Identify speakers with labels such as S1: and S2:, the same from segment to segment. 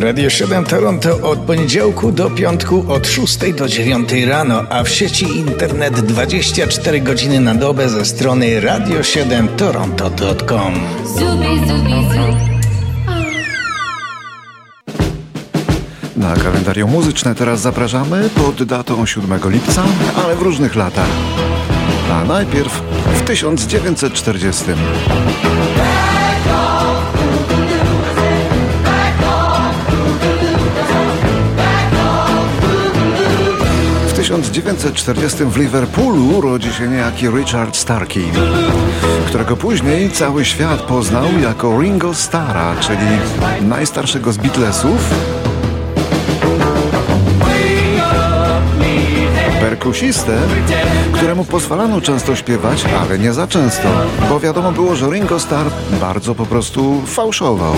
S1: Radio 7 Toronto od poniedziałku do piątku od 6 do 9 rano, a w sieci internet 24 godziny na dobę ze strony radio7toronto.com.
S2: Na kalendarium muzyczne teraz zapraszamy pod datą 7 lipca, ale w różnych latach. A najpierw w 1940. 1940 w Liverpoolu rodzi się niejaki Richard Starkey, którego później cały świat poznał jako Ringo Starra, czyli najstarszego z Beatlesów, perkusistę, któremu pozwalano często śpiewać, ale nie za często, bo wiadomo było, że Ringo Starr bardzo po prostu fałszował.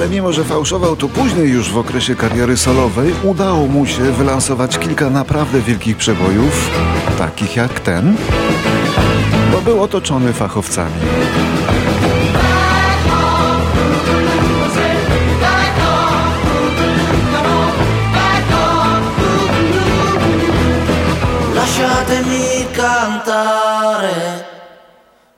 S2: Ale mimo, że fałszował, to później już w okresie kariery solowej udało mu się wylansować kilka naprawdę wielkich przebojów, takich jak ten, bo był otoczony fachowcami.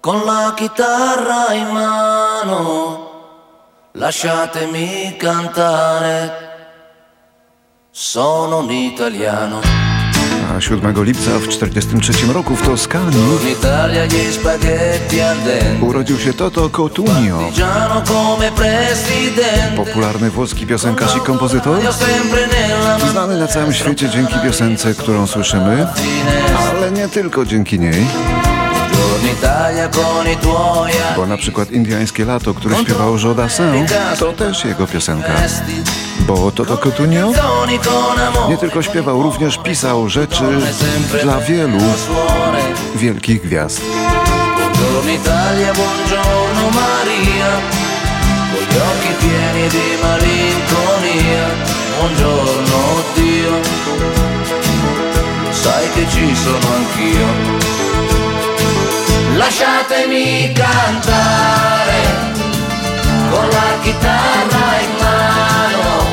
S3: Con la chitarra in mano. Lasciatemi cantare, sono un italiano.
S2: A 7 lipca w 1943 roku w Toskanii urodził się Toto Cotugno, popularny włoski piosenkarz i kompozytor, znany na całym świecie dzięki piosence, którą słyszymy, ale nie tylko dzięki niej, bo na przykład Indiańskie Lato, które śpiewał Joe Dassin, to też jego piosenka. Bo Toto
S3: amore.
S2: nie tylko śpiewał, również pisał rzeczy dla wielu wielkich gwiazd.
S3: Buongiorno Italia, buongiorno Maria, con gli occhi pieni di malinconia. Buongiorno Dio, sai che ci sono anch'io. Lasciatemi cantare con la chitarra in mano.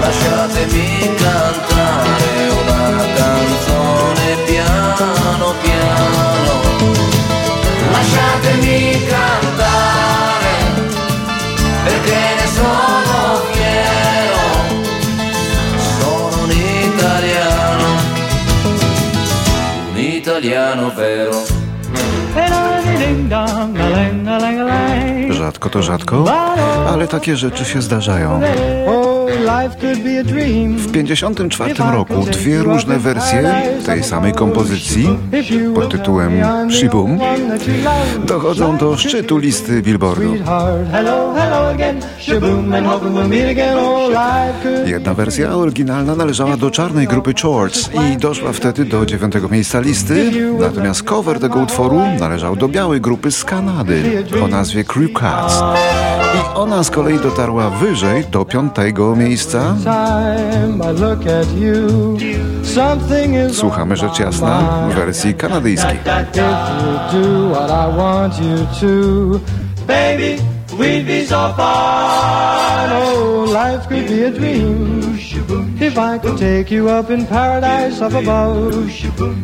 S3: Lasciatemi cantare una canzone piano piano. Lasciatemi cantare perché ne sono fiero. Sono un italiano, un italiano vero.
S2: Rzadko to rzadko, ale takie rzeczy się zdarzają. W 1954 roku dwie różne wersje tej samej kompozycji pod tytułem Shibum dochodzą do szczytu listy Billboardu. Jedna wersja oryginalna należała do czarnej grupy Chords i doszła wtedy do dziewiątego miejsca listy, natomiast cover tego utworu należał do białej grupy z Kanady o nazwie Crew Cats. I ona z kolei dotarła wyżej do piątego miejsca. Słuchamy rzecz jasna w wersji kanadyjskiej.
S4: Baby, we'd be so far. Oh, life could be a dream. If I could take you up in paradise up above.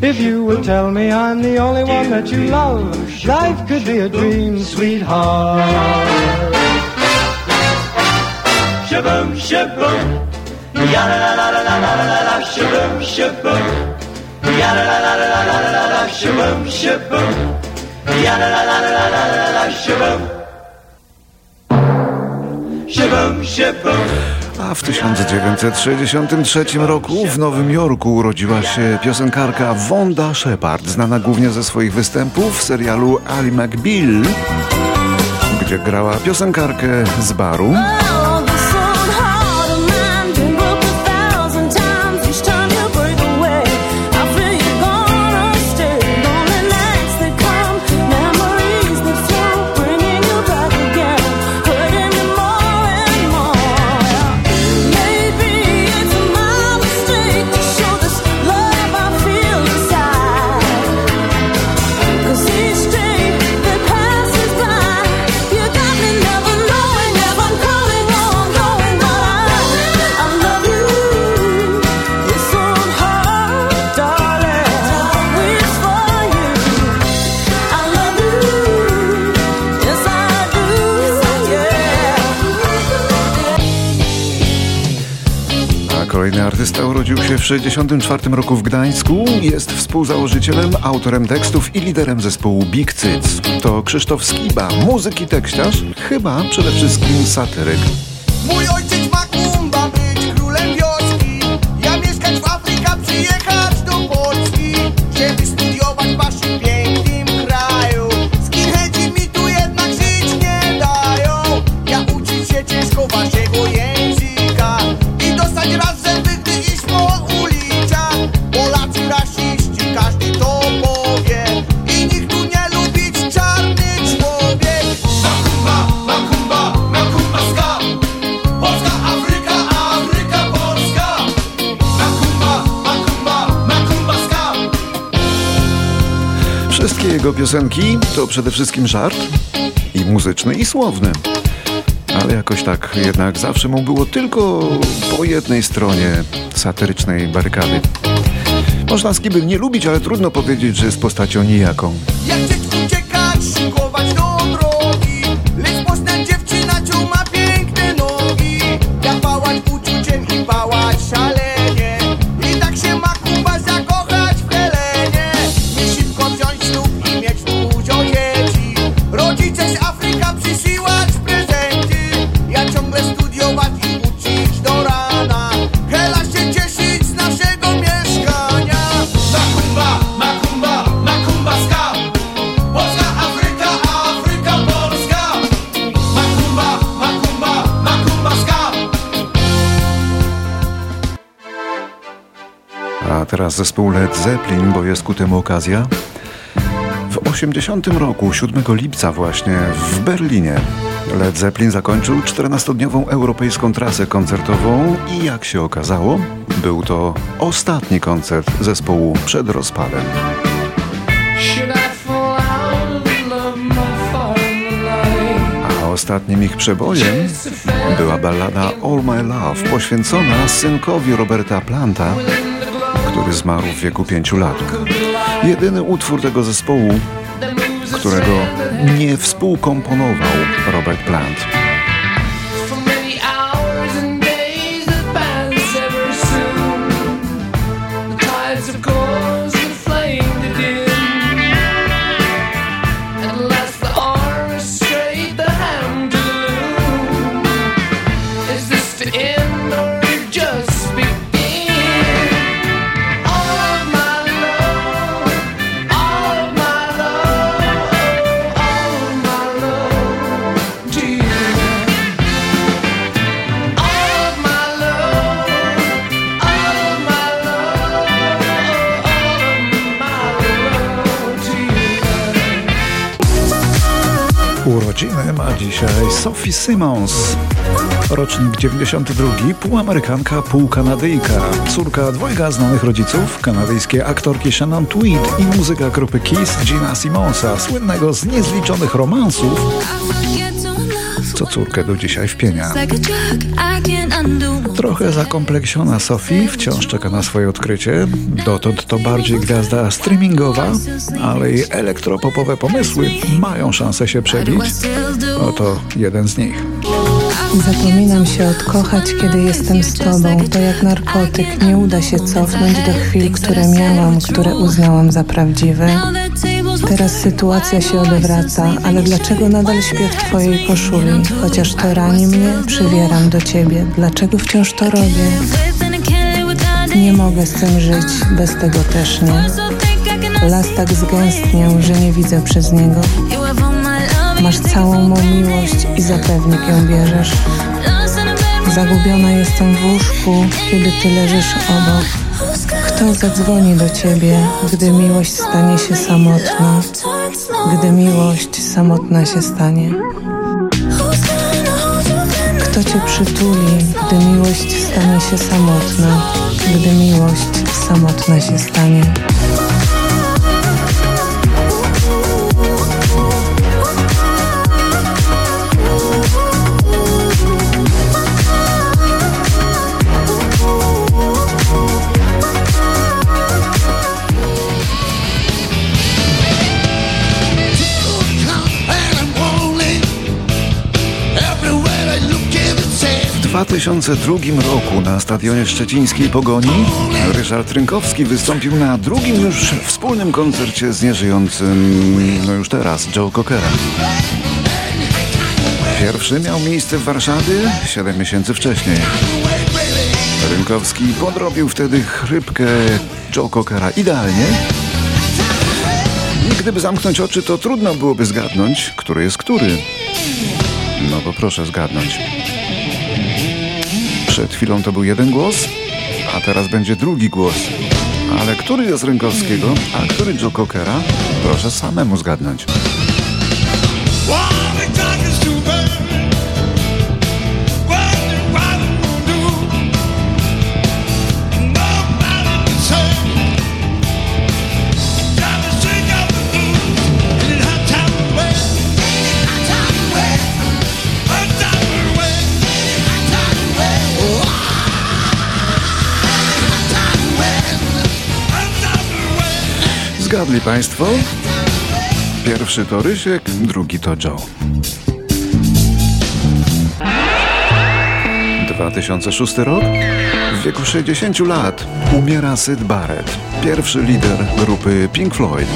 S4: If you would tell me I'm the only one that you love. Life could be a dream, sweetheart. Shaboom, shaboom. Ya la la la la la la la la shaboom, shaboom. Ya la la la la la la la la shaboom, shaboom. Ya la la la la la la la la shaboom. Shaboom, shaboom.
S2: A w 1963 roku w Nowym Jorku urodziła się piosenkarka Wanda Shepard, znana głównie ze swoich występów w serialu Ali McBeal, gdzie grała piosenkarkę z baru. Artysta urodził się w 1964 roku w Gdańsku. Jest współzałożycielem, autorem tekstów i liderem zespołu Big Cyc. To Krzysztof Skiba, muzyk i tekściarz, chyba przede wszystkim satyryk.
S5: Mój ojciec
S2: Wszystkie jego piosenki to przede wszystkim żart i muzyczny i słowny. Ale jakoś tak jednak zawsze mu było tylko po jednej stronie satyrycznej barykady. Można Skiby nie lubić, ale trudno powiedzieć, że jest postacią nijaką. Teraz zespół Led Zeppelin, bo jest ku temu okazja. W 80 roku, 7 lipca właśnie, w Berlinie Led Zeppelin zakończył 14-dniową europejską trasę koncertową i jak się okazało, był to ostatni koncert zespołu przed rozpadem. A ostatnim ich przebojem była ballada All My Love, poświęcona synkowi Roberta Planta, który zmarł w wieku 5 lat. Jedyny utwór tego zespołu, którego nie współkomponował Robert Plant.
S6: Urodziny ma dzisiaj Sophie Simmons. Rocznik 92, półamerykanka, półkanadyjka. Córka dwojga znanych rodziców, kanadyjskiej aktorki Shannon Tweed i muzyka grupy Kiss Gina Simonsa, słynnego z niezliczonych romansów, co córkę do dzisiaj wpienia. Trochę zakompleksiona Sophie wciąż czeka na swoje odkrycie. Dotąd to bardziej gwiazda streamingowa, ale jej elektropopowe pomysły mają szansę się przebić. Oto jeden z nich.
S7: Zapominam się odkochać, kiedy jestem z tobą. To jak narkotyk, nie uda się cofnąć do chwil, które miałam, które uznałam za prawdziwe. Teraz sytuacja się odwraca, ale dlaczego nadal śpię w twojej koszuli? Chociaż to rani mnie, przywieram do ciebie. Dlaczego wciąż to robię? Nie mogę z tym żyć, bez tego też nie. Las tak zgęstniał, że nie widzę przez niego. Masz całą mą miłość i zapewnik ją bierzesz. Zagubiona jestem w łóżku, kiedy ty leżysz obok. Kto zadzwoni do ciebie, gdy miłość stanie się samotna? Gdy miłość samotna się stanie. Kto cię przytuli, gdy miłość stanie się samotna? Gdy miłość samotna się stanie.
S2: 2002 roku na stadionie szczecińskiej Pogoni Ryszard Rynkowski wystąpił na drugim już wspólnym koncercie z nieżyjącym, no już teraz, Joe Cockera. Pierwszy miał miejsce w Warszawie 7 miesięcy wcześniej. Rynkowski podrobił wtedy chrypkę Joe Cockera idealnie. I gdyby zamknąć oczy, to trudno byłoby zgadnąć, który jest który. No bo proszę zgadnąć. Przed chwilą to był jeden głos, a teraz będzie drugi głos. Ale który jest Rynkowskiego, a który Joe Cockera? Proszę samemu zgadnąć. Zgadli Państwo? Pierwszy to Rysiek, drugi to Joe. 2006 rok. W wieku 60 lat umiera Syd Barrett, pierwszy lider grupy Pink Floyd.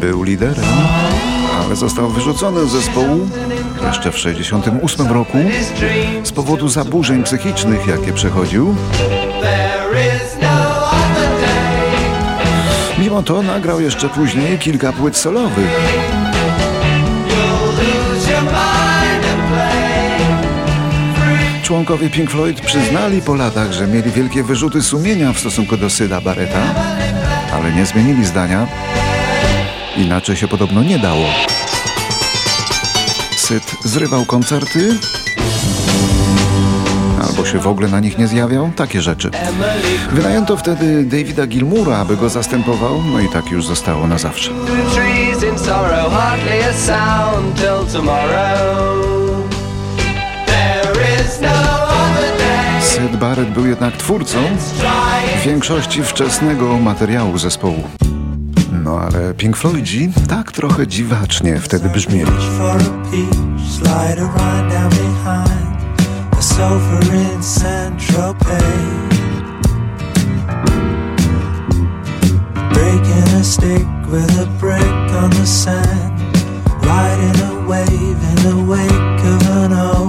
S2: Był liderem, ale został wyrzucony z zespołu jeszcze w 68 roku z powodu zaburzeń psychicznych, jakie przechodził. Mimo to nagrał jeszcze później kilka płyt solowych. Członkowie Pink Floyd przyznali po latach, że mieli wielkie wyrzuty sumienia w stosunku do Syda Barretta, ale nie zmienili zdania. Inaczej się podobno nie dało. Syd zrywał koncerty, albo się w ogóle na nich nie zjawiał, takie rzeczy. Wynajęto wtedy Davida Gilmura, aby go zastępował, no i tak już zostało na zawsze. Syd Barrett był jednak twórcą większości wczesnego materiału zespołu. No ale Pink Floydzi tak trochę dziwacznie wtedy brzmieli.
S8: Breaking a stick with a on the sand, riding a wave in the wake of an old